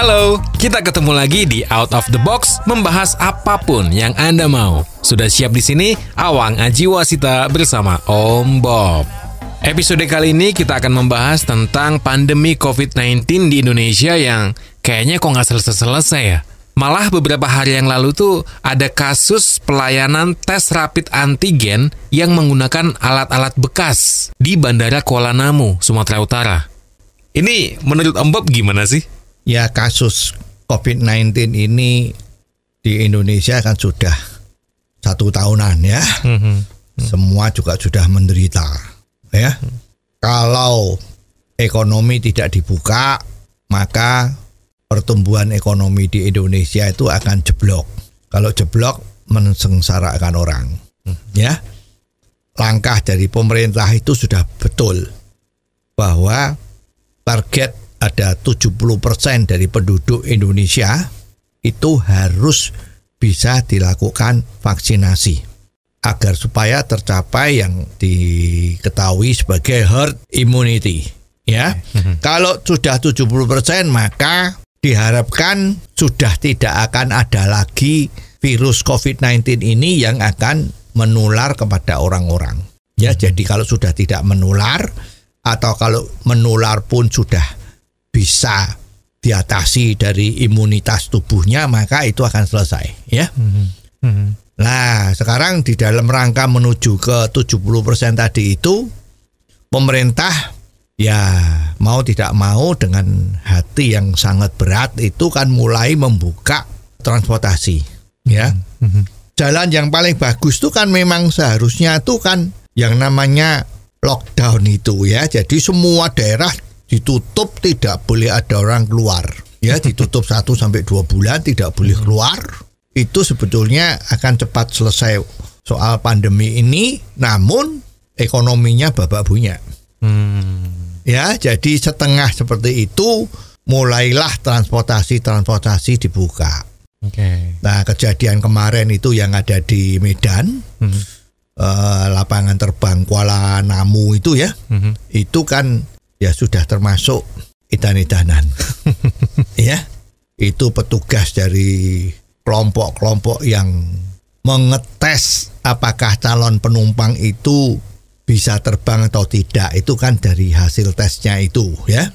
Halo, kita ketemu lagi di Out of the Box membahas apa pun yang Anda mau. Sudah siap di sini Awang Aji Wasita bersama Om Bob. Episode kali ini kita akan membahas tentang pandemi COVID-19 di Indonesia yang kayaknya kok nggak selesai-selesai ya. Malah beberapa hari yang lalu tuh ada kasus pelayanan tes rapid antigen yang menggunakan alat-alat bekas di Bandara Kuala Namu, Sumatera Utara. Ini menurut Om Bob gimana sih? Ya kasus COVID-19 ini di Indonesia kan sudah satu tahunan ya. Semua juga sudah menderita ya. Kalau ekonomi tidak dibuka, maka pertumbuhan ekonomi di Indonesia itu akan jeblok. Kalau jeblok mensengsarakan orang. Ya. Langkah dari pemerintah itu sudah betul bahwa target ada 70% dari penduduk Indonesia itu harus bisa dilakukan vaksinasi agar supaya tercapai yang diketahui sebagai herd immunity ya. Kalau sudah 70% maka diharapkan sudah tidak akan ada lagi virus COVID-19 ini yang akan menular kepada orang-orang. Ya, jadi kalau sudah tidak menular atau kalau menular pun sudah bisa diatasi dari imunitas tubuhnya maka itu akan selesai ya. Nah, sekarang di dalam rangka menuju ke 70% tadi itu pemerintah ya mau tidak mau dengan hati yang sangat berat itu kan mulai membuka transportasi ya. Jalan yang paling bagus itu kan memang seharusnya itu kan yang namanya lockdown itu ya. Jadi semua daerah ditutup tidak boleh ada orang keluar. Ya ditutup 1 sampai dua bulan tidak boleh keluar. Itu sebetulnya akan cepat selesai soal pandemi ini namun ekonominya babak bunyi ya jadi setengah seperti itu mulailah transportasi transportasi dibuka. Oke. nah kejadian kemarin itu yang ada di Medan eh, lapangan terbang Kuala Namu itu ya itu kan ya sudah termasuk idan-idanan. ya. Itu petugas dari kelompok-kelompok yang mengetes apakah calon penumpang itu bisa terbang atau tidak. Itu kan dari hasil tesnya itu ya.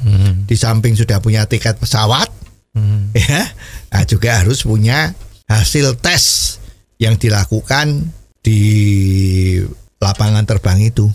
Di samping sudah punya tiket pesawat ya, nah juga harus punya hasil tes yang dilakukan di lapangan terbang itu.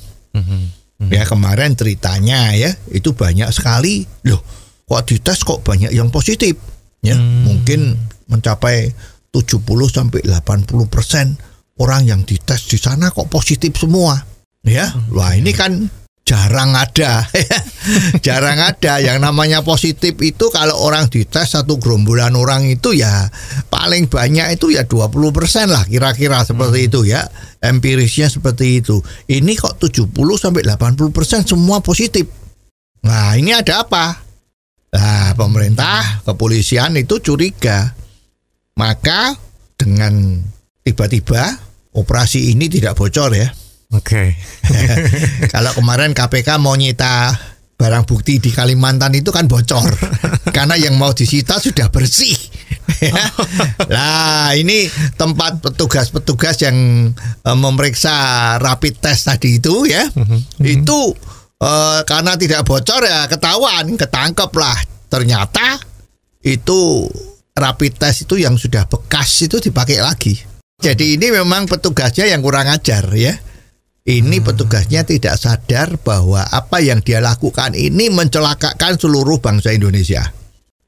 Ya kemarin ceritanya ya itu banyak sekali. Loh kok dites kok banyak yang positif? Ya mungkin mencapai 70 sampai 80 persen orang yang dites di sana kok positif semua. Ya wah ini kan jarang ada. Jarang ada. Yang namanya positif itu kalau orang dites satu gerombolan orang itu ya paling banyak itu ya 20 persen lah kira-kira seperti itu ya. Empirisnya seperti itu. Ini kok 70 sampai 80 persen semua positif. Nah ini ada apa? Nah pemerintah kepolisian itu curiga. Maka dengan tiba-tiba operasi ini tidak bocor ya Oke. kalau kemarin KPK mau nyita barang bukti di Kalimantan itu kan bocor karena yang mau disita sudah bersih. Lah ini tempat petugas-petugas yang eh, memeriksa rapid test tadi itu ya itu eh, karena tidak bocor ya ketahuan ketangkep lah ternyata itu rapid test itu yang sudah bekas itu dipakai lagi. Jadi ini memang petugasnya yang kurang ajar ya ini petugasnya tidak sadar bahwa apa yang dia lakukan ini mencelakakan seluruh bangsa Indonesia.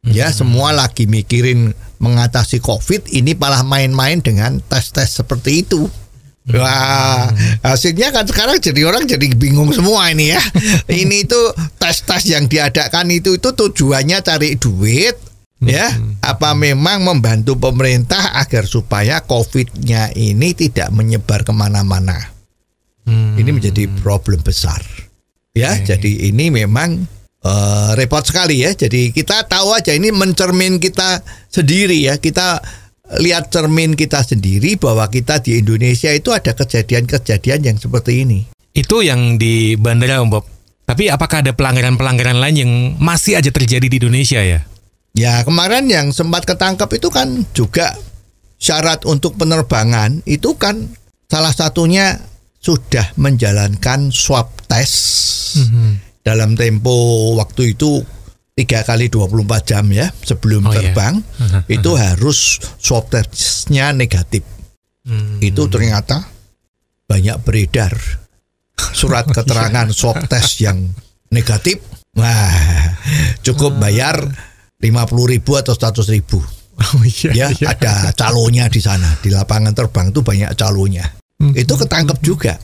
Ya, semua lagi mikirin mengatasi COVID, ini malah main-main dengan tes-tes seperti itu. Wah, hasilnya kan sekarang jadi orang jadi bingung semua ini ya. Ini itu tes-tes yang diadakan itu itu tujuannya cari duit Ya, apa memang membantu pemerintah agar supaya COVID-nya ini tidak menyebar ke mana-mana? Hmm. Ini menjadi problem besar. Ya, Oke. jadi ini memang eh, repot sekali ya. Jadi kita tahu aja ini mencermin kita sendiri ya. Kita lihat cermin kita sendiri bahwa kita di Indonesia itu ada kejadian-kejadian yang seperti ini. Itu yang di bandara Om Bob. Tapi apakah ada pelanggaran-pelanggaran lain yang masih aja terjadi di Indonesia ya? Ya kemarin yang sempat ketangkep itu kan juga syarat untuk penerbangan itu kan salah satunya sudah menjalankan swab test. Dalam tempo waktu itu tiga kali 24 jam ya sebelum Oh, iya. terbang itu harus swab testnya negatif. Itu ternyata banyak beredar surat keterangan swab test yang negatif. Wah cukup bayar 50.000 ribu atau 100.000 ribu. Oh iya. ya ada calonnya di sana. Di lapangan terbang itu banyak calonnya itu ketangkep juga.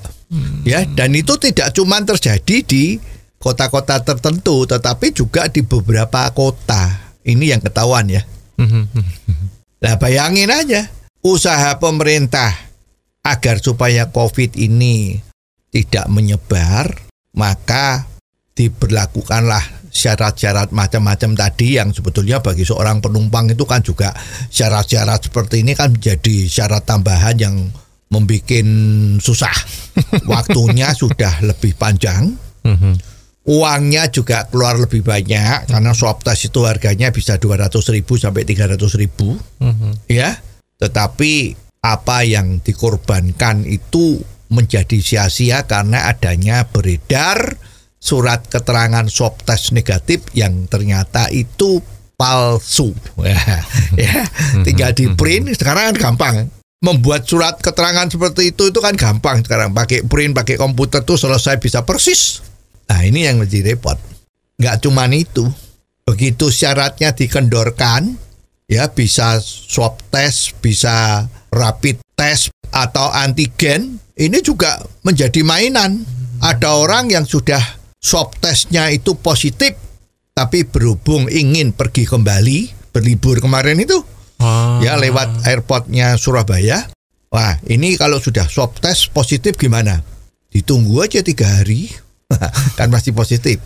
Ya dan itu tidak cuma terjadi di kota-kota tertentu tetapi juga di beberapa kota. Ini yang ketahuan ya. Nah bayangin aja usaha pemerintah agar supaya COVID ini tidak menyebar, maka diberlakukanlah syarat-syarat macam-macam tadi yang sebetulnya bagi seorang penumpang itu kan juga syarat-syarat seperti ini kan menjadi syarat tambahan yang membuat susah. Waktunya sudah lebih panjang, uangnya juga keluar lebih banyak karena swab test itu harganya bisa 200 ribu sampai 300 ribu. Ya tetapi apa yang dikorbankan itu menjadi sia-sia karena adanya beredar surat keterangan swab test negatif yang ternyata itu palsu. Ya, ya tinggal di print sekarang kan gampang membuat surat keterangan seperti itu itu kan gampang sekarang pakai print pakai komputer tuh selesai bisa persis Nah ini yang menjadi repot. Nggak cuman itu. Begitu syaratnya dikendorkan, ya bisa swab test, bisa rapid test atau antigen, ini juga menjadi mainan. Ada orang yang sudah swab testnya itu positif, tapi berhubung ingin pergi kembali, berlibur kemarin itu, Ah. ya lewat airportnya Surabaya. Wah ini kalau sudah swab test positif gimana? Ditunggu aja tiga hari, kan masih positif.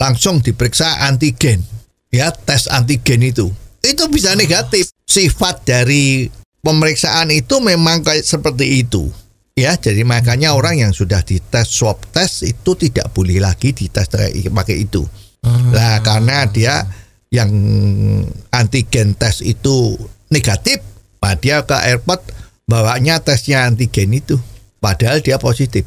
Langsung diperiksa antigen, ya tes antigen itu, itu bisa negatif. Sifat dari pemeriksaan itu memang kayak seperti itu. Ya, jadi makanya orang yang sudah dites swab test itu tidak boleh lagi dites pakai itu. Nah, karena dia yang antigen tes itu negatif, nah dia ke airport bawanya tesnya antigen itu, padahal dia positif,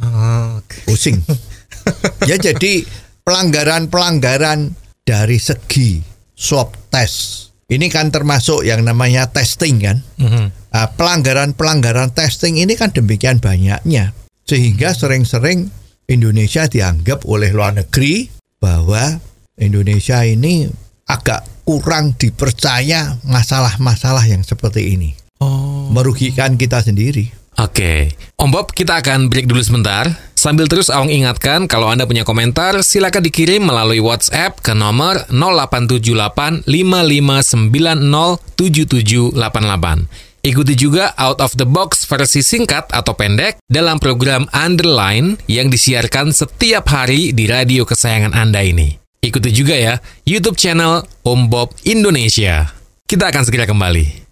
Ah, oke. pusing. ya jadi pelanggaran-pelanggaran dari segi swab test ini kan termasuk yang namanya testing kan. Mhm. Nah, pelanggaran-pelanggaran testing ini kan demikian banyaknya sehingga sering-sering Indonesia dianggap oleh luar negeri bahwa Indonesia ini agak kurang dipercaya masalah-masalah yang seperti ini Oh. merugikan kita sendiri. Oke, Om Bob, kita akan break dulu sebentar. Sambil terus Awang ingatkan, kalau Anda punya komentar, silakan dikirim melalui WhatsApp ke nomor 0878 5590 7788. Ikuti juga Out of the Box versi singkat atau pendek dalam program Underline yang disiarkan setiap hari di radio kesayangan Anda ini. Ikuti juga ya YouTube channel Om Bob Indonesia. Kita akan segera kembali.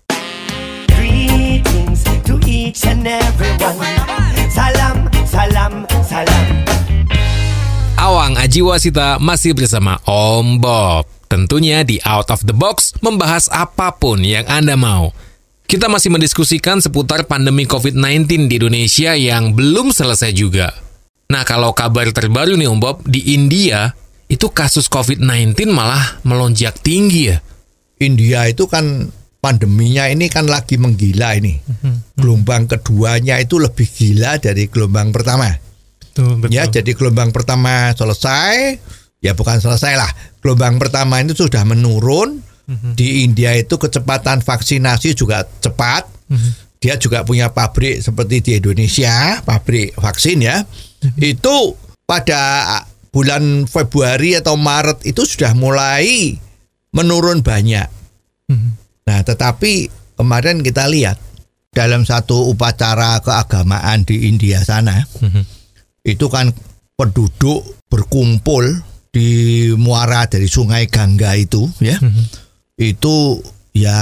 Greetings to each and everyone. Salam, salam, salam. Awang Aji Wasita masih bersama Om Bob. Tentunya di Out of the Box membahas apa pun yang Anda mau. Kita masih mendiskusikan seputar pandemi COVID-19 di Indonesia yang belum selesai juga. Nah, kalau kabar terbaru nih Om Bob, di India itu kasus COVID-19 malah melonjak tinggi ya. India itu kan pandeminya ini kan lagi menggila ini. Gelombang keduanya itu lebih gila dari gelombang pertama. Betul, Ya, jadi gelombang pertama selesai, ya bukan selesai lah. Gelombang pertama itu sudah menurun. Di India itu kecepatan vaksinasi juga cepat. Dia juga punya pabrik seperti di Indonesia, pabrik vaksin ya. Itu pada bulan Februari atau Maret itu sudah mulai menurun banyak. Nah, tetapi kemarin kita lihat dalam satu upacara keagamaan di India sana, itu kan penduduk berkumpul di muara dari Sungai Gangga itu, ya, itu ya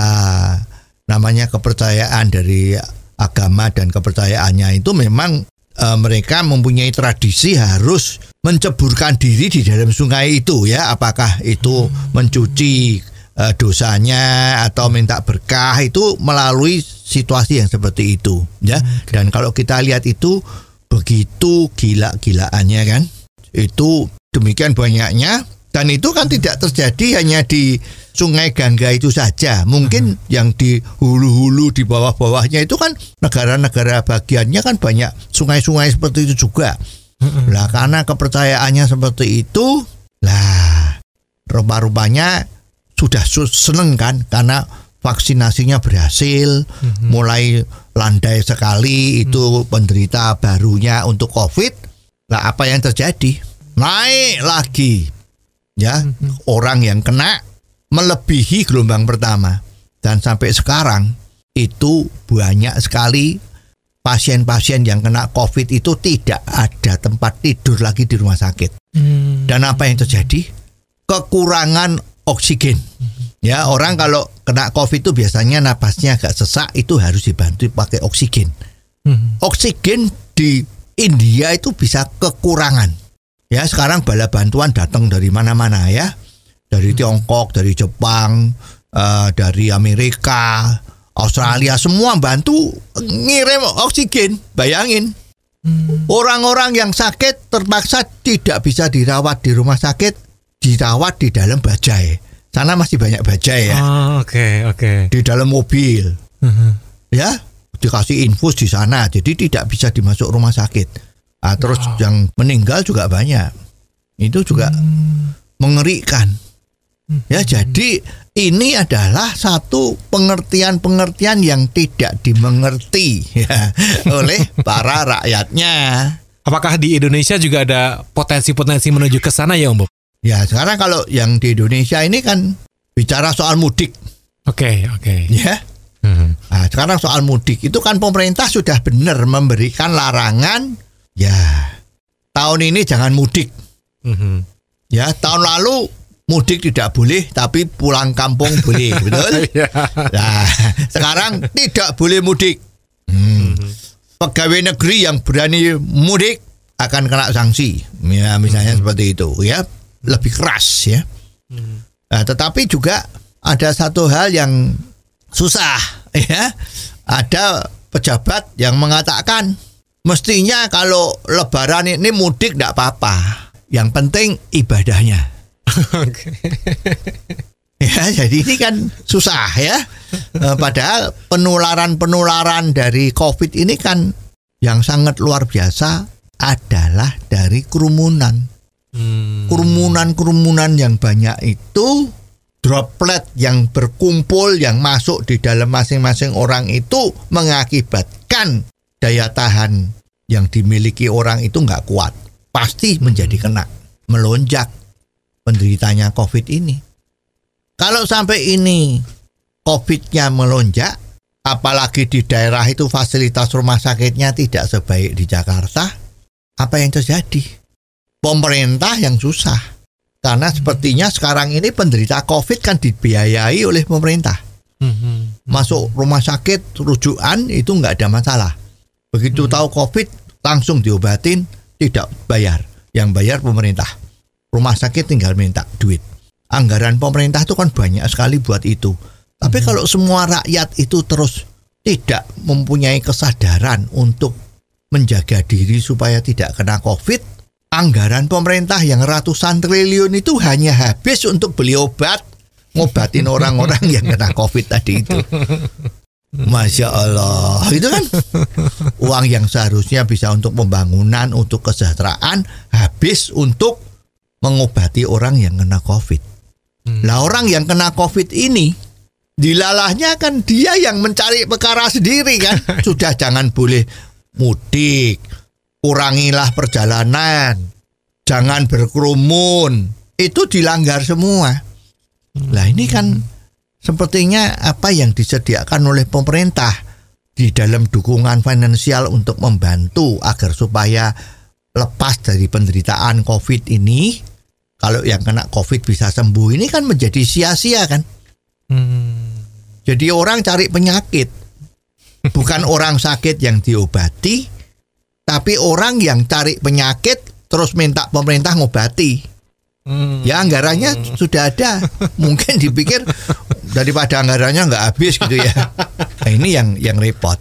namanya kepercayaan dari agama dan kepercayaannya itu memang eh, mereka mempunyai tradisi harus menceburkan diri di dalam sungai itu ya. Apakah itu mencuci eh, dosanya atau minta berkah itu melalui situasi yang seperti itu ya. Dan kalau kita lihat itu begitu gila-gilaannya kan. Itu demikian banyaknya dan itu kan tidak terjadi hanya di Sungai Gangga itu saja. Mungkin yang di hulu-hulu di bawah-bawahnya itu kan negara-negara bagiannya kan banyak sungai-sungai seperti itu juga. Lah karena kepercayaannya seperti itu, lah rupa-rupanya sudah su- seneng kan karena vaksinasinya berhasil, mulai landai sekali itu penderita barunya untuk COVID. Lah apa yang terjadi? Naik lagi ya orang yang kena melebihi gelombang pertama dan sampai sekarang itu banyak sekali pasien-pasien yang kena COVID itu tidak ada tempat tidur lagi di rumah sakit. Dan apa yang terjadi? Kekurangan oksigen. Ya, orang kalau kena COVID itu biasanya napasnya agak sesak itu harus dibantu pakai oksigen. Oksigen di India itu bisa kekurangan. Ya, sekarang bala bantuan datang dari mana-mana ya. Dari Tiongkok, dari Jepang, eh, dari Amerika, Australia semua bantu ngirim oksigen. Bayangin. Orang-orang yang sakit terpaksa tidak bisa dirawat di rumah sakit, dirawat di dalam bajai. Sana masih banyak bajai ya, Oh, oke, oke. di dalam mobil. Ya, dikasih infus di sana, jadi tidak bisa dimasuk rumah sakit. Ah, terus yang meninggal juga banyak. Itu juga mengerikan. Ya, jadi ini adalah satu pengertian-pengertian yang tidak dimengerti ya, oleh para rakyatnya. Apakah di Indonesia juga ada potensi-potensi menuju ke sana ya, Om Bob? Ya, sekarang kalau yang di Indonesia ini kan bicara soal mudik, Oke, oke. ya. Mhm. Nah, sekarang soal mudik itu kan pemerintah sudah benar memberikan larangan. Ya, tahun ini jangan mudik. Mhm. Ya, tahun lalu mudik tidak boleh, tapi pulang kampung boleh, betul? Iya. Nah, sekarang tidak boleh mudik. Hmm. Pegawai negeri yang berani mudik akan kena sanksi. Ya, misalnya seperti itu, ya. Lebih keras, ya. Nah, tetapi juga ada satu hal yang susah, ya. Ada pejabat yang mengatakan mestinya kalau lebaran ini mudik tidak apa-apa. Yang penting ibadahnya. Ya, jadi ini kan susah ya. Eh, Padahal penularan-penularan dari COVID ini kan yang sangat luar biasa adalah dari kerumunan. Hmm. Kerumunan-kerumunan yang banyak itu droplet yang berkumpul yang masuk di dalam masing-masing orang itu mengakibatkan daya tahan yang dimiliki orang itu nggak kuat. Pasti menjadi kena, melonjak penderitanya COVID ini. Kalau sampai ini COVID-nya melonjak, apalagi di daerah itu fasilitas rumah sakitnya tidak sebaik di Jakarta, apa yang terjadi? Pemerintah yang susah. Karena sepertinya sekarang ini penderita COVID kan dibiayai oleh pemerintah. Mhm. Masuk rumah sakit, rujukan itu nggak ada masalah. Begitu tahu COVID, langsung diobatin, tidak bayar. Yang bayar pemerintah. Rumah sakit tinggal minta duit anggaran pemerintah itu kan banyak sekali buat itu. Tapi kalau semua rakyat itu terus tidak mempunyai kesadaran untuk menjaga diri supaya tidak kena COVID, anggaran pemerintah yang ratusan triliun itu hanya habis untuk beli obat, ngobatin orang-orang yang kena COVID tadi itu. Masya Allah, itu kan uang yang seharusnya bisa untuk pembangunan, untuk kesejahteraan, habis untuk mengobati orang yang kena COVID. Lah orang yang kena COVID ini dilalahnya kan dia yang mencari perkara sendiri kan. Sudah jangan boleh mudik, kurangilah perjalanan, jangan berkerumun. Itu dilanggar semua. Lah ini kan sepertinya apa yang disediakan oleh pemerintah di dalam dukungan finansial untuk membantu agar supaya lepas dari penderitaan COVID ini, kalau yang kena COVID bisa sembuh ini kan menjadi sia-sia kan? Jadi orang cari penyakit, bukan orang sakit yang diobati, tapi orang yang cari penyakit terus minta pemerintah ngobati. Ya anggarannya sudah ada, mungkin dipikir daripada anggarannya nggak habis gitu ya. Nah, ini yang yang repot.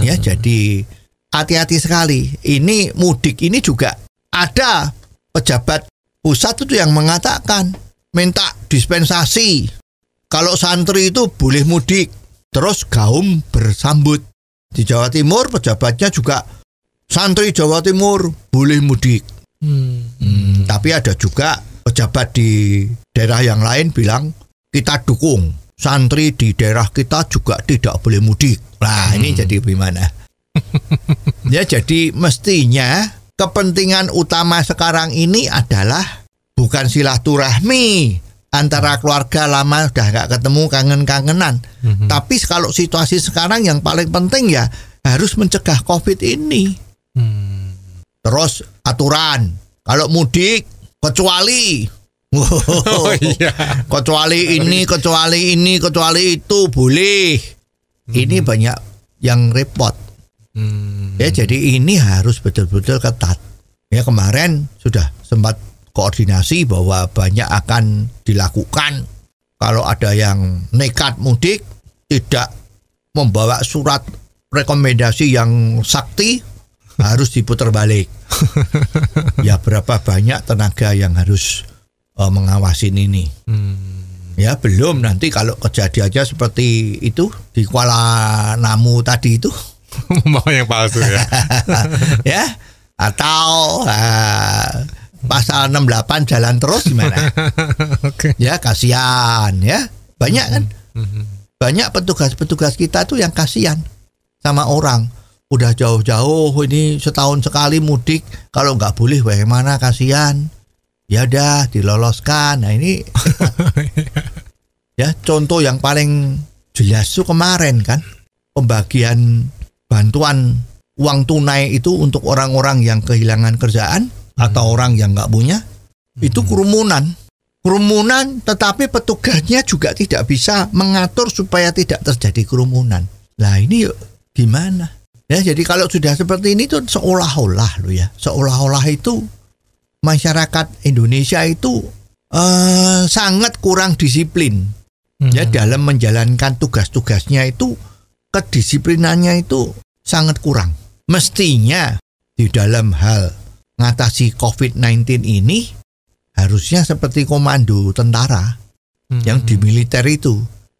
Ya jadi hati-hati sekali. Ini mudik ini juga ada pejabat pusat itu yang mengatakan minta dispensasi. Kalau santri itu boleh mudik, terus gaum bersambut. Di Jawa Timur pejabatnya juga santri Jawa Timur boleh mudik. Hmm, tapi ada juga pejabat di daerah yang lain bilang kita dukung santri di daerah kita juga tidak boleh mudik. Nah ini jadi gimana? ya jadi mestinya kepentingan utama sekarang ini adalah bukan silaturahmi antara keluarga lama udah nggak ketemu kangen-kangenan. Tapi kalau situasi sekarang yang paling penting ya harus mencegah COVID ini. Terus aturan kalau mudik kecuali Oh iya. kecuali ini, kecuali ini, kecuali itu boleh. Ini banyak yang repot. Ya jadi ini harus betul-betul ketat. Ya kemarin sudah sempat koordinasi bahwa banyak akan dilakukan kalau ada yang nekat mudik tidak membawa surat rekomendasi yang sakti harus diputar balik. ya berapa banyak tenaga yang harus uh, mengawasin ini. Ya belum. Nanti kalau kejadiannya seperti itu di Kuala Namu tadi itu. Mau yang palsu ya. ya atau uh, pasal 68 jalan terus gimana? Oke. ya kasihan ya. Banyak kan? Banyak petugas-petugas kita tuh yang kasihan sama orang. Udah jauh-jauh ini setahun sekali mudik. Kalau nggak boleh bagaimana? Kasihan ya dah diloloskan. Nah ini ya contoh yang paling jelas tuh kemarin kan pembagian bantuan uang tunai itu untuk orang-orang yang kehilangan kerjaan atau orang yang nggak punya itu kerumunan. Kerumunan tetapi petugasnya juga tidak bisa mengatur supaya tidak terjadi kerumunan. Lah ini yuk gimana? Ya jadi kalau sudah seperti ini tuh seolah-olah lo ya. Seolah-olah itu masyarakat Indonesia itu eh, sangat kurang disiplin ya dalam menjalankan tugas-tugasnya itu kedisiplinannya itu sangat kurang. Mestinya di dalam hal ngatasi COVID-19 ini harusnya seperti komando tentara yang di militer itu.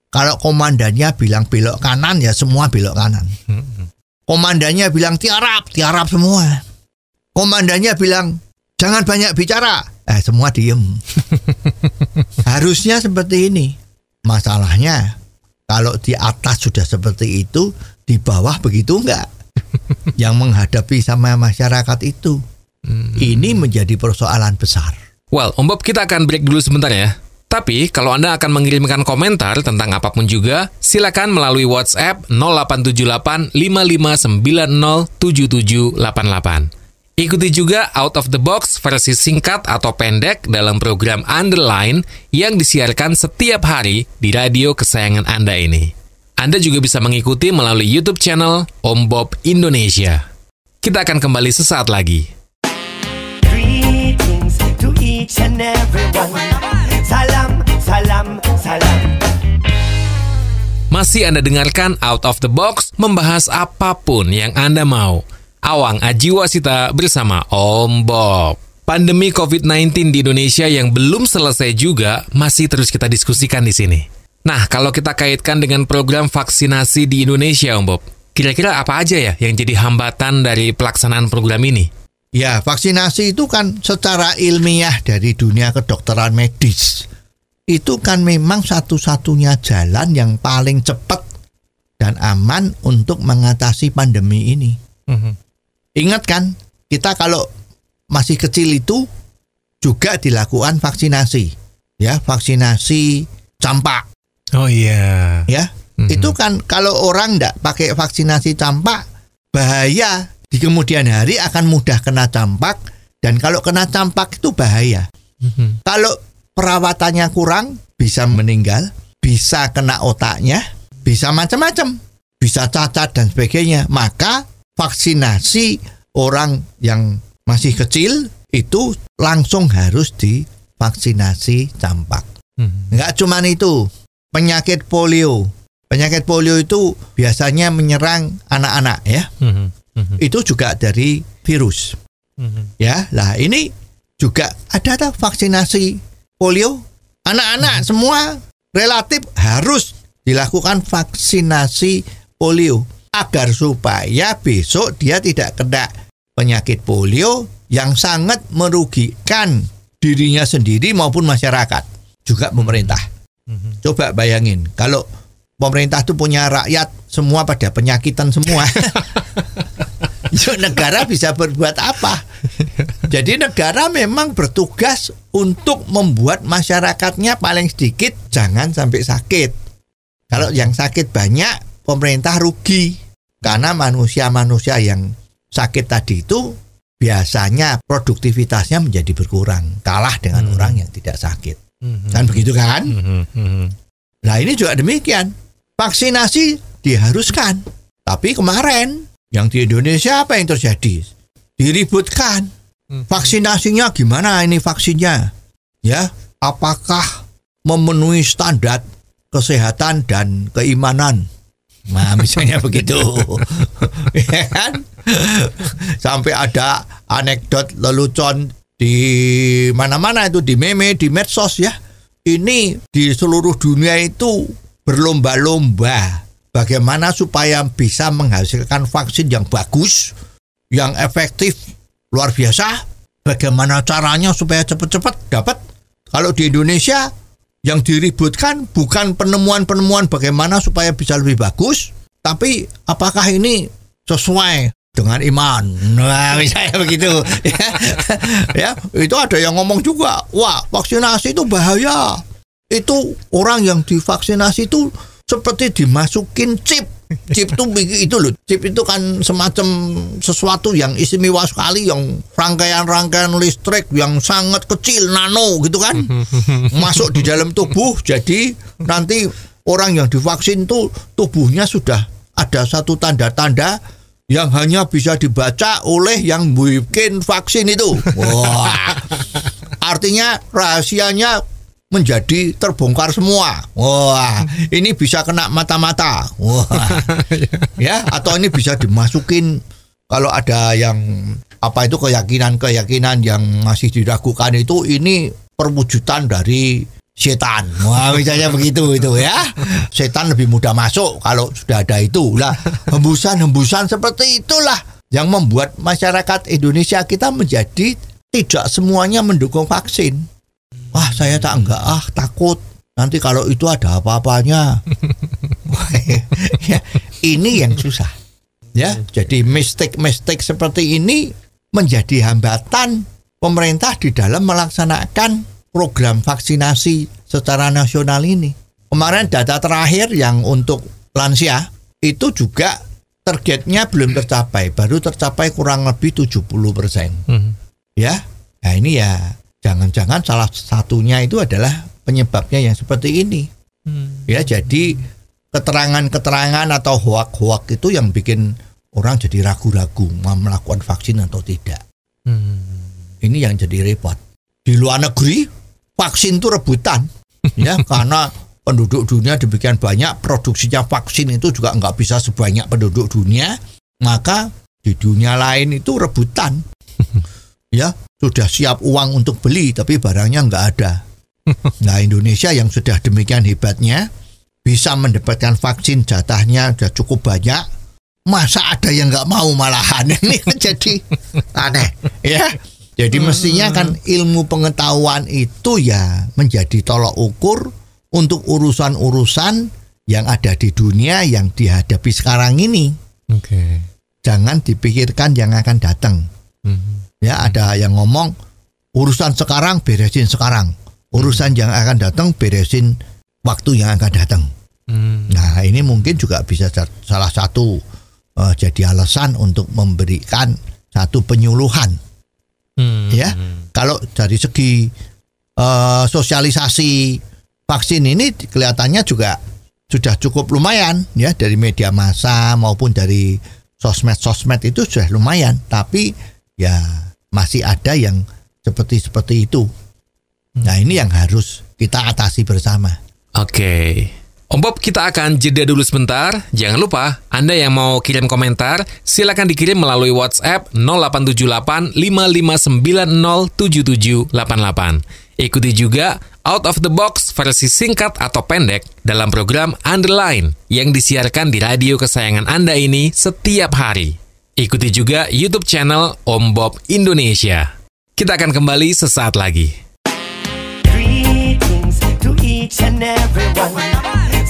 Kalau komandannya bilang belok kanan ya semua belok kanan. Komandannya bilang tiarap, tiarap semua. Komandannya bilang jangan banyak bicara, eh semua diem. Harusnya seperti ini. Masalahnya kalau di atas sudah seperti itu, di bawah begitu enggak? Yang menghadapi sama masyarakat itu. Ini menjadi persoalan besar. Well, Om Bob kita akan break dulu sebentar ya. Tapi kalau Anda akan mengirimkan komentar tentang apa pun juga, silakan melalui WhatsApp 0878 5590 7788. Ikuti juga Out of the Box versi singkat atau pendek dalam program Underline yang disiarkan setiap hari di radio kesayangan Anda ini. Anda juga bisa mengikuti melalui YouTube channel Om Bob Indonesia. Kita akan kembali sesaat lagi. Greetings to each and everyone. Salam, salam, salam. Masih Anda dengarkan Out of the Box membahas apa pun yang Anda mau. Awang Ajiwasita bersama Om Bob. Pandemi COVID-19 di Indonesia yang belum selesai juga masih terus kita diskusikan di sini. Nah, kalau kita kaitkan dengan program vaksinasi di Indonesia, Om Bob, kira-kira apa aja ya yang jadi hambatan dari pelaksanaan program ini? Ya, vaksinasi itu kan secara ilmiah dari dunia kedokteran medis. Itu kan memang satu-satunya jalan yang paling cepat dan aman untuk mengatasi pandemi ini. Ingat kan, kita kalau masih kecil itu juga dilakukan vaksinasi. ya vaksinasi campak Oh iya. ya itu kan kalau orang ndak pakai vaksinasi campak bahaya di kemudian hari akan mudah kena campak dan kalau kena campak itu bahaya Mhm. kalau perawatannya kurang bisa meninggal bisa kena otaknya bisa macam-macam bisa cacat dan sebagainya maka vaksinasi orang yang masih kecil itu langsung harus divaksinasi campak Mhm. Enggak cuman itu, penyakit polio. Penyakit polio itu biasanya menyerang anak-anak ya. Mhm. Mhm. Itu juga dari virus. Mhm. Ya, lah ini juga ada tak vaksinasi polio? Anak-anak semua relatif harus dilakukan vaksinasi polio agar supaya besok dia tidak kena penyakit polio yang sangat merugikan dirinya sendiri maupun masyarakat juga pemerintah. Coba bayangin kalau pemerintah itu punya rakyat semua pada penyakitan semua. Negara bisa berbuat apa? Jadi negara memang bertugas untuk membuat masyarakatnya paling sedikit jangan sampai sakit. Kalau yang sakit banyak, pemerintah rugi karena manusia-manusia yang sakit tadi itu biasanya produktivitasnya menjadi berkurang, kalah dengan orang yang tidak sakit. Mhm. Kan begitu kan? Mhm. Mhm. Nah ini juga demikian. Vaksinasi diharuskan. Tapi kemarin yang di Indonesia apa yang terjadi? Diributkan. Vaksinasinya gimana ini vaksinnya? Ya, apakah memenuhi standar kesehatan dan keimanan? Nah, misalnya begitu. ya kan? Sampai ada anekdot lelucon di mana-mana itu di meme, di medsos ya. Ini di seluruh dunia itu berlomba-lomba bagaimana supaya bisa menghasilkan vaksin yang bagus, yang efektif, luar biasa. Bagaimana caranya supaya cepat-cepat dapat? Kalau di Indonesia yang diributkan bukan penemuan-penemuan bagaimana supaya bisa lebih bagus, tapi apakah ini sesuai dengan iman. Nah, misalnya begitu. ya, ya, itu ada yang ngomong juga, wah vaksinasi itu bahaya. Itu orang yang divaksinasi itu seperti dimasukin chip. Chip itu itu loh. Chip itu kan semacam sesuatu yang istimewa sekali yang rangkaian-rangkaian listrik yang sangat kecil nano gitu kan. Masuk di dalam tubuh jadi nanti orang yang divaksin tuh tubuhnya sudah ada satu tanda-tanda yang hanya bisa dibaca oleh yang bikin vaksin itu. Wah. Artinya rahasianya menjadi terbongkar semua. Wah, ini bisa kena mata-mata. Wah. ya, atau ini bisa dimasukin kalau ada yang apa itu keyakinan-keyakinan yang masih diragukan itu ini perwujudan dari setan. Wah, misalnya begitu itu ya. Setan lebih mudah masuk kalau sudah ada itu. Lah, hembusan-hembusan seperti itulah yang membuat masyarakat Indonesia kita menjadi tidak semuanya mendukung vaksin. Wah, saya tak enggak ah, takut. Nanti kalau itu ada apa-apanya. ya, ini yang susah. Ya, jadi mistik-mistik seperti ini menjadi hambatan pemerintah di dalam melaksanakan program vaksinasi secara nasional ini. Kemarin data terakhir yang untuk lansia itu juga targetnya belum tercapai, baru tercapai kurang lebih 70 persen. Mhm. Ya, nah ini ya jangan-jangan salah satunya itu adalah penyebabnya yang seperti ini. Ya, jadi keterangan-keterangan atau hoak-hoak itu yang bikin orang jadi ragu-ragu mau melakukan vaksin atau tidak. Mhm. Ini yang jadi repot. Di luar negeri vaksin itu rebutan, ya karena penduduk dunia demikian banyak, produksinya vaksin itu juga nggak bisa sebanyak penduduk dunia, maka di dunia lain itu rebutan. ya sudah siap uang untuk beli, tapi barangnya nggak ada. Nah Indonesia yang sudah demikian hebatnya bisa mendapatkan vaksin jatahnya sudah cukup banyak, masa ada yang nggak mau malahan ini jadi aneh ya. Jadi mestinya kan ilmu pengetahuan itu ya menjadi tolok ukur untuk urusan-urusan yang ada di dunia yang dihadapi sekarang ini. Oke. Jangan dipikirkan yang akan datang. Mhm. Ya ada yang ngomong urusan sekarang beresin sekarang. Urusan yang akan datang beresin waktu yang akan datang. Hmm. Nah, ini mungkin juga bisa sa- salah satu eh, jadi alasan untuk memberikan satu penyuluhan Hmm. ya. Kalau dari segi eh, sosialisasi vaksin ini kelihatannya juga sudah cukup lumayan ya dari media massa maupun dari sosmed-sosmed itu sudah lumayan, tapi ya masih ada yang seperti seperti itu. Nah, ini yang harus kita atasi bersama. Oke. Om Bob, kita akan jeda dulu sebentar. Jangan lupa, Anda yang mau kirim komentar, silakan dikirim melalui WhatsApp 0878 5590 7788. Ikuti juga Out of the Box versi singkat atau pendek dalam program Underline yang disiarkan di radio kesayangan Anda ini setiap hari. Ikuti juga YouTube channel Om Bob Indonesia. Kita akan kembali sesaat lagi. Greetings to each and everyone.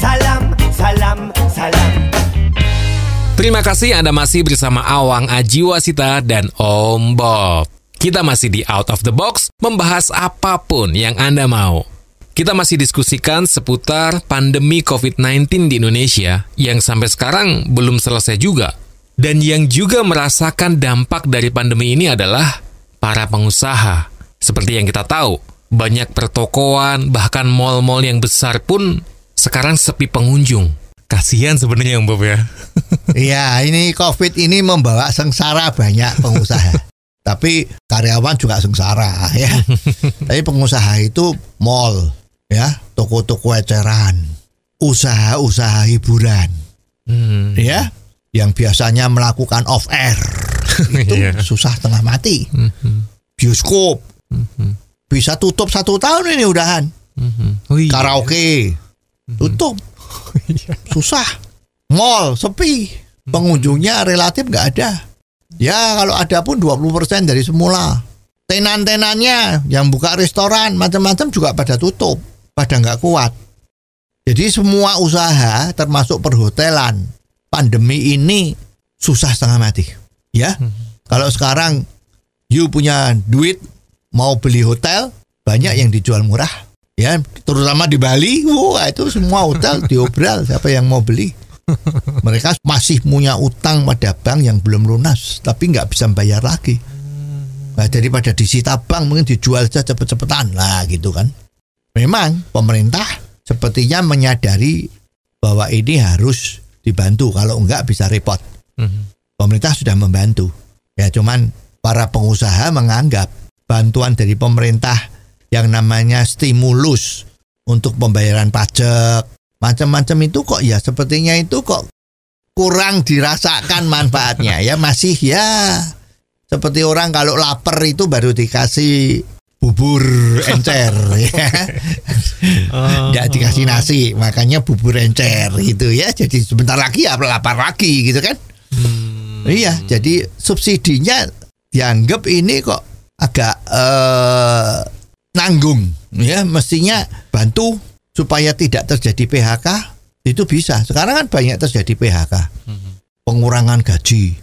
Salam, salam, salam. Terima kasih Anda masih bersama Awang Ajiwasita dan Om Bob. Kita masih di Out of the Box, membahas apa pun yang Anda mau. Kita masih diskusikan seputar pandemi COVID-19 di Indonesia yang sampai sekarang belum selesai juga. Dan yang juga merasakan dampak dari pandemi ini adalah para pengusaha. Seperti yang kita tahu, banyak pertokoan, bahkan mal-mal yang besar pun sekarang sepi pengunjung. Kasihan sebenarnya Om Bob ya. Iya, ini COVID ini membawa sengsara banyak pengusaha. Tapi karyawan juga sengsara ya. Tapi pengusaha itu mall, ya, toko-toko eceran, usaha-usaha hiburan, Hmm. ya, yang biasanya melakukan off air itu Iya. susah tengah mati. Bioskop bisa tutup satu tahun ini udahan. Oh iya. Karaoke tutup, susah. Mall sepi, pengunjungnya relatif nggak ada. Ya kalau ada pun 20% dari semula. Tenan-tenannya yang buka restoran macam-macam juga pada tutup, pada nggak kuat. Jadi semua usaha termasuk perhotelan pandemi ini susah setengah mati. Ya, kalau sekarang you punya duit mau beli hotel banyak yang dijual murah. Ya, terutama di Bali, wah itu semua hotel diobral siapa yang mau beli. Mereka masih punya utang pada bank yang belum lunas, tapi nggak bisa bayar lagi. Nah, daripada disita bank mungkin dijual saja cepet-cepetan lah gitu kan. Memang pemerintah sepertinya menyadari bahwa ini harus dibantu kalau enggak bisa repot. Pemerintah sudah membantu. Ya cuman para pengusaha menganggap bantuan dari pemerintah yang namanya stimulus untuk pembayaran pajak macam-macam itu kok ya sepertinya itu kok kurang dirasakan manfaatnya ya masih ya seperti orang kalau lapar itu baru dikasih bubur encer ya. Nggak dikasih nasi makanya bubur encer gitu ya. Jadi sebentar lagi ya lapar lagi gitu kan. Iya jadi subsidinya dianggap ini kok agak eh, nanggung ya. Mestinya bantu supaya tidak terjadi PHK itu bisa. Sekarang kan banyak terjadi PHK pengurangan gaji.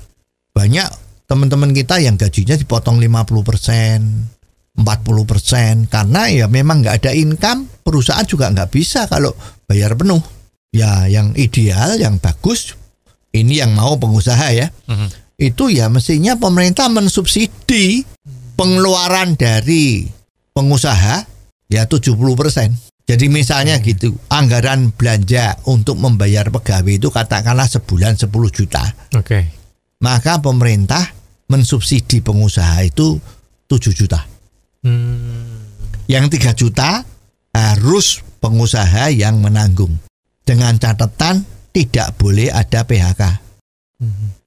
Banyak teman-teman kita yang gajinya dipotong 50 persen 40 persen. Karena ya memang nggak ada income perusahaan juga nggak bisa kalau bayar penuh. Ya yang ideal yang bagus ini yang mau pengusaha ya. Itu ya mestinya pemerintah mensubsidi pengeluaran dari pengusaha ya 70 persen. Jadi misalnya gitu anggaran belanja untuk membayar pegawai itu katakanlah sebulan 10 juta. Oke. maka pemerintah mensubsidi pengusaha itu 7 juta Hmm. yang 3 juta harus pengusaha yang menanggung dengan catatan tidak boleh ada PHK.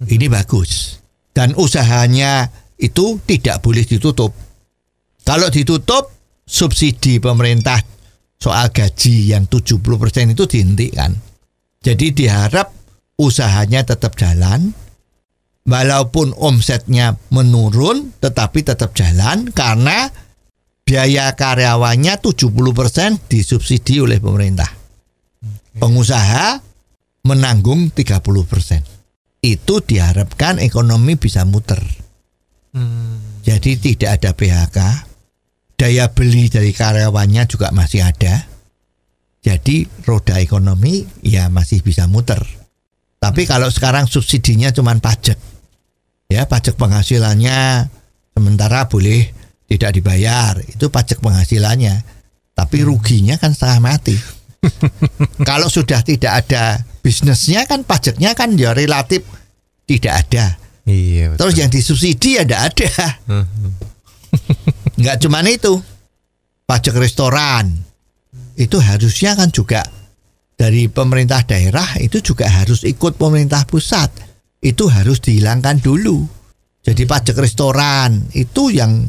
Ini bagus. Dan usahanya itu tidak boleh ditutup. Kalau ditutup, subsidi pemerintah soal gaji yang 70% itu dihentikan. Jadi diharap usahanya tetap jalan, walaupun omsetnya menurun tetapi tetap jalan karena biaya karyawannya 70% disubsidi oleh pemerintah. Pengusaha menanggung 30%. Itu diharapkan ekonomi bisa muter. Jadi tidak ada PHK, daya beli dari karyawannya juga masih ada. Jadi roda ekonomi ya masih bisa muter. Tapi kalau sekarang subsidinya cuma pajak. Ya, pajak penghasilannya sementara boleh tidak dibayar. Itu pajak penghasilannya. Tapi ruginya kan setengah mati. kalau sudah tidak ada bisnisnya kan pajaknya kan ya relatif tidak ada. Iya. Terus yang disubsidi ya tidak ada. Nggak cuman itu. Pajak restoran. Itu harusnya kan juga dari pemerintah daerah itu juga harus ikut pemerintah pusat. Itu harus dihilangkan dulu. Jadi pajak restoran itu yang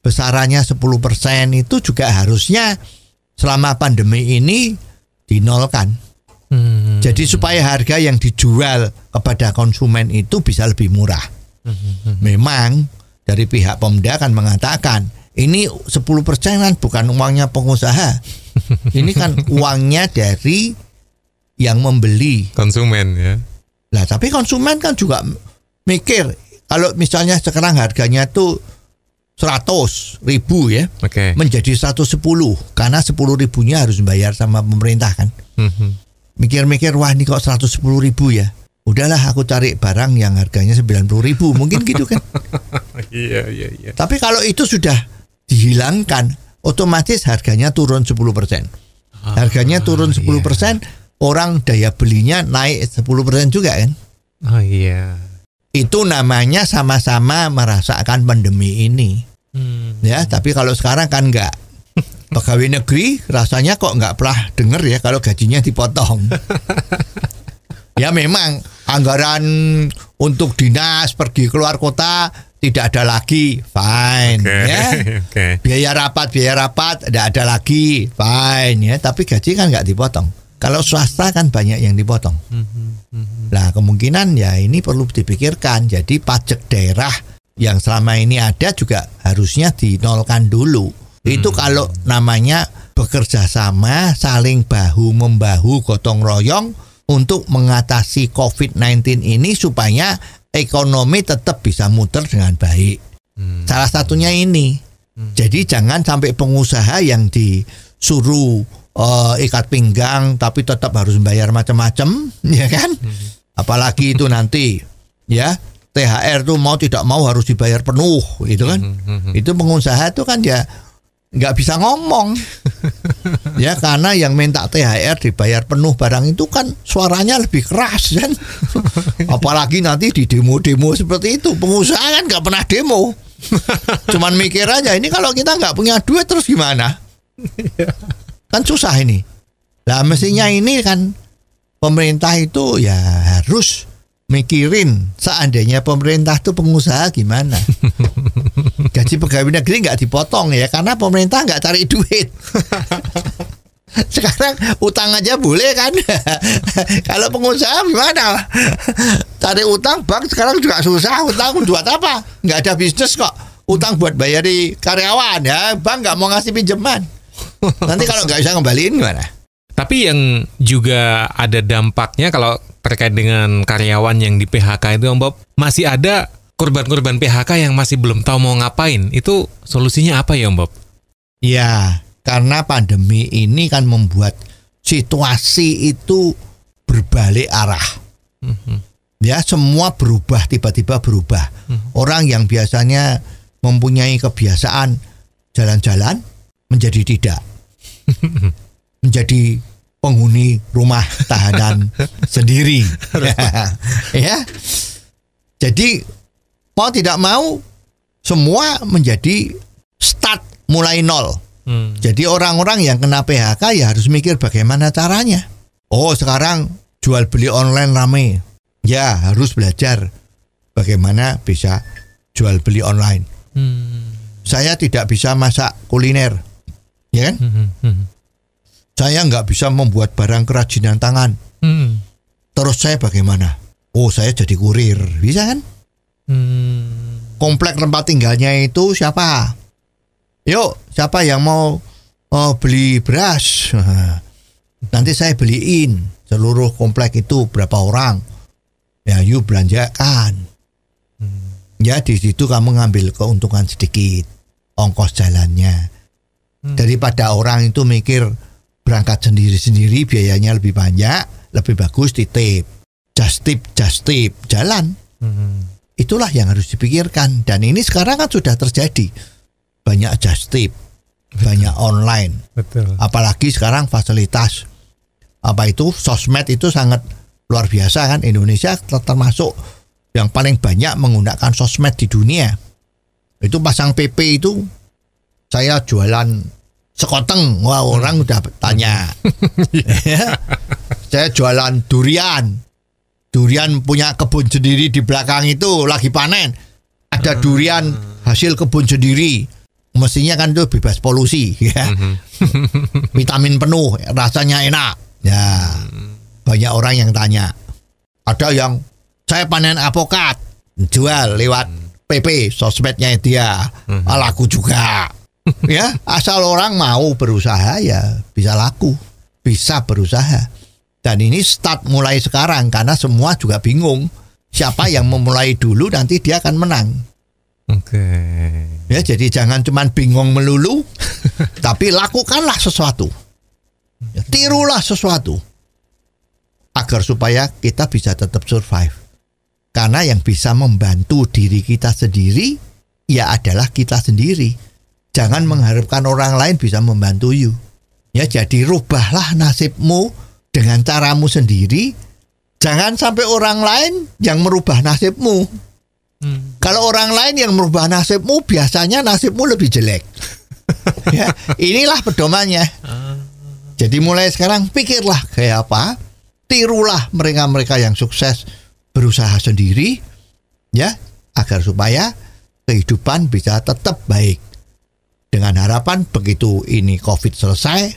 besarannya 10% itu juga harusnya selama pandemi ini dinolkan. Hmm. Jadi supaya harga yang dijual kepada konsumen itu bisa lebih murah. Memang dari pihak Pemda kan mengatakan ini 10% kan bukan uangnya pengusaha. Ini kan uangnya dari yang membeli. konsumen ya. Lah tapi konsumen kan juga mikir kalau misalnya sekarang harganya tuh 100 ribu ya Oke. menjadi 110 karena 10 ribunya harus bayar sama pemerintah kan. Mhm. mikir-mikir wah ini kok 110 ribu ya udahlah aku cari barang yang harganya 90 ribu mungkin gitu kan Iya iya iya. tapi kalau itu sudah dihilangkan otomatis harganya turun 10% harganya turun 10% orang daya belinya naik 10% juga kan Oh iya. itu namanya sama-sama merasakan pandemi ini Hmm. ya tapi kalau sekarang kan enggak pegawai negeri rasanya kok nggak pernah denger ya kalau gajinya dipotong ya memang anggaran untuk dinas pergi keluar kota tidak ada lagi fine Oke. ya Oke. biaya rapat biaya rapat tidak ada lagi fine ya tapi gaji kan nggak dipotong kalau swasta kan banyak yang dipotong Nah kemungkinan ya ini perlu dipikirkan. Jadi pajak daerah yang selama ini ada juga harusnya dinolkan dulu. Itu kalau namanya bekerja sama, saling bahu membahu, gotong royong untuk mengatasi COVID-19 ini supaya ekonomi tetap bisa muter dengan baik. Salah satunya ini. Jadi jangan sampai pengusaha yang disuruh eh, ikat pinggang tapi tetap harus bayar macam-macam, ya kan? Apalagi itu nanti ya THR tuh mau tidak mau harus dibayar penuh, gitu kan? Itu pengusaha itu kan ya nggak bisa ngomong, ya karena yang minta THR dibayar penuh barang itu kan suaranya lebih keras kan? Apalagi nanti di demo-demo seperti itu, pengusaha kan nggak pernah demo. Cuman mikir aja ini kalau kita nggak punya duit terus gimana? kan susah ini. Lah mestinya ini kan pemerintah itu ya harus mikirin seandainya pemerintah itu pengusaha gimana. Gaji pegawai negeri nggak dipotong ya karena pemerintah nggak cari duit. Sekarang utang aja boleh kan? Kalau pengusaha gimana? Cari utang bank sekarang juga susah. Utang buat apa? Nggak ada bisnis kok. Utang buat bayari karyawan ya. Bank nggak mau ngasih pinjaman. Nanti kalau nggak bisa ngembaliin gimana? Tapi yang juga ada dampaknya kalau terkait dengan karyawan yang di PHK itu Om Bob, masih ada korban-korban PHK yang masih belum tahu mau ngapain. Itu solusinya apa ya Om Bob? Ya, karena pandemi ini kan membuat situasi itu berbalik arah. Ya, semua berubah tiba-tiba berubah. Orang yang biasanya mempunyai kebiasaan jalan-jalan menjadi tidak. menjadi penghuni rumah tahanan sendiri. ya. Jadi mau tidak mau semua menjadi start mulai nol. Hmm. Jadi orang-orang yang kena PHK ya harus mikir bagaimana caranya. Oh sekarang jual beli online rame. Ya harus belajar bagaimana bisa jual beli online. Hmm. Saya tidak bisa masak kuliner, ya kan? Hmm. Hmm. Saya nggak bisa membuat barang kerajinan tangan. Hmm. Terus saya bagaimana? Oh saya jadi kurir, bisa kan? Hmm. Komplek tempat tinggalnya itu siapa? Yuk, siapa yang mau oh, beli beras? Nanti saya beliin seluruh komplek itu berapa orang? Ya, yuk belanjakan. Ya, di situ kamu ngambil keuntungan sedikit, ongkos jalannya. daripada orang itu mikir berangkat sendiri-sendiri biayanya lebih banyak, lebih bagus titip. Just tip, just tip, jalan. Itulah yang harus dipikirkan dan ini sekarang kan sudah terjadi. Banyak just tip, banyak online. Betul. Apalagi sekarang fasilitas apa itu sosmed itu sangat luar biasa kan Indonesia ter- termasuk yang paling banyak menggunakan sosmed di dunia. Itu pasang PP itu saya jualan sekoteng, wah orang udah tanya. Ya. saya jualan durian. Durian punya kebun sendiri di belakang itu lagi panen. Ada durian hasil kebun sendiri. Mestinya kan itu bebas polusi ya. Vitamin penuh, rasanya enak. Ya. Banyak orang yang tanya. Ada yang saya panen apokat, jual lewat PP sosmednya dia. Ah, laku juga. ya, asal orang mau berusaha ya bisa laku, bisa berusaha. Dan ini start mulai sekarang karena semua juga bingung siapa yang memulai dulu nanti dia akan menang. Oke. Ya, jadi jangan cuman bingung melulu, tapi lakukanlah sesuatu. Ya, tirulah sesuatu agar supaya kita bisa tetap survive. Karena yang bisa membantu diri kita sendiri ya adalah kita sendiri. Jangan mengharapkan orang lain bisa membantu you. Ya, jadi rubahlah nasibmu dengan caramu sendiri. Jangan sampai orang lain yang merubah nasibmu. Kalau orang lain yang merubah nasibmu, biasanya nasibmu lebih jelek. ya, inilah pedomannya. Jadi mulai sekarang pikirlah kayak apa, tirulah mereka-mereka yang sukses berusaha sendiri, ya, agar supaya kehidupan bisa tetap baik. Dengan harapan begitu ini COVID selesai,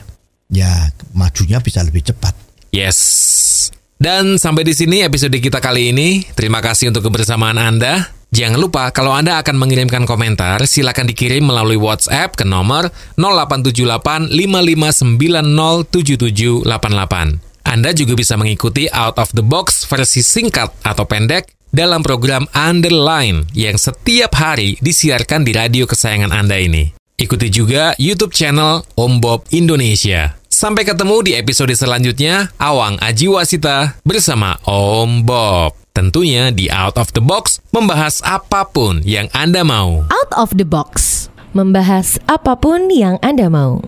ya majunya bisa lebih cepat. Yes. Dan sampai di sini episode kita kali ini. Terima kasih untuk kebersamaan Anda. Jangan lupa kalau Anda akan mengirimkan komentar, silakan dikirim melalui WhatsApp ke nomor 0878 55907788. Anda juga bisa mengikuti Out of the Box versi singkat atau pendek dalam program Underline yang setiap hari disiarkan di radio kesayangan Anda ini. Ikuti juga YouTube channel Om Bob Indonesia. Sampai ketemu di episode selanjutnya, Awang Ajiwasita bersama Om Bob. Tentunya di Out of the Box membahas apa pun yang Anda mau. Out of the box. Membahas apa pun yang Anda mau.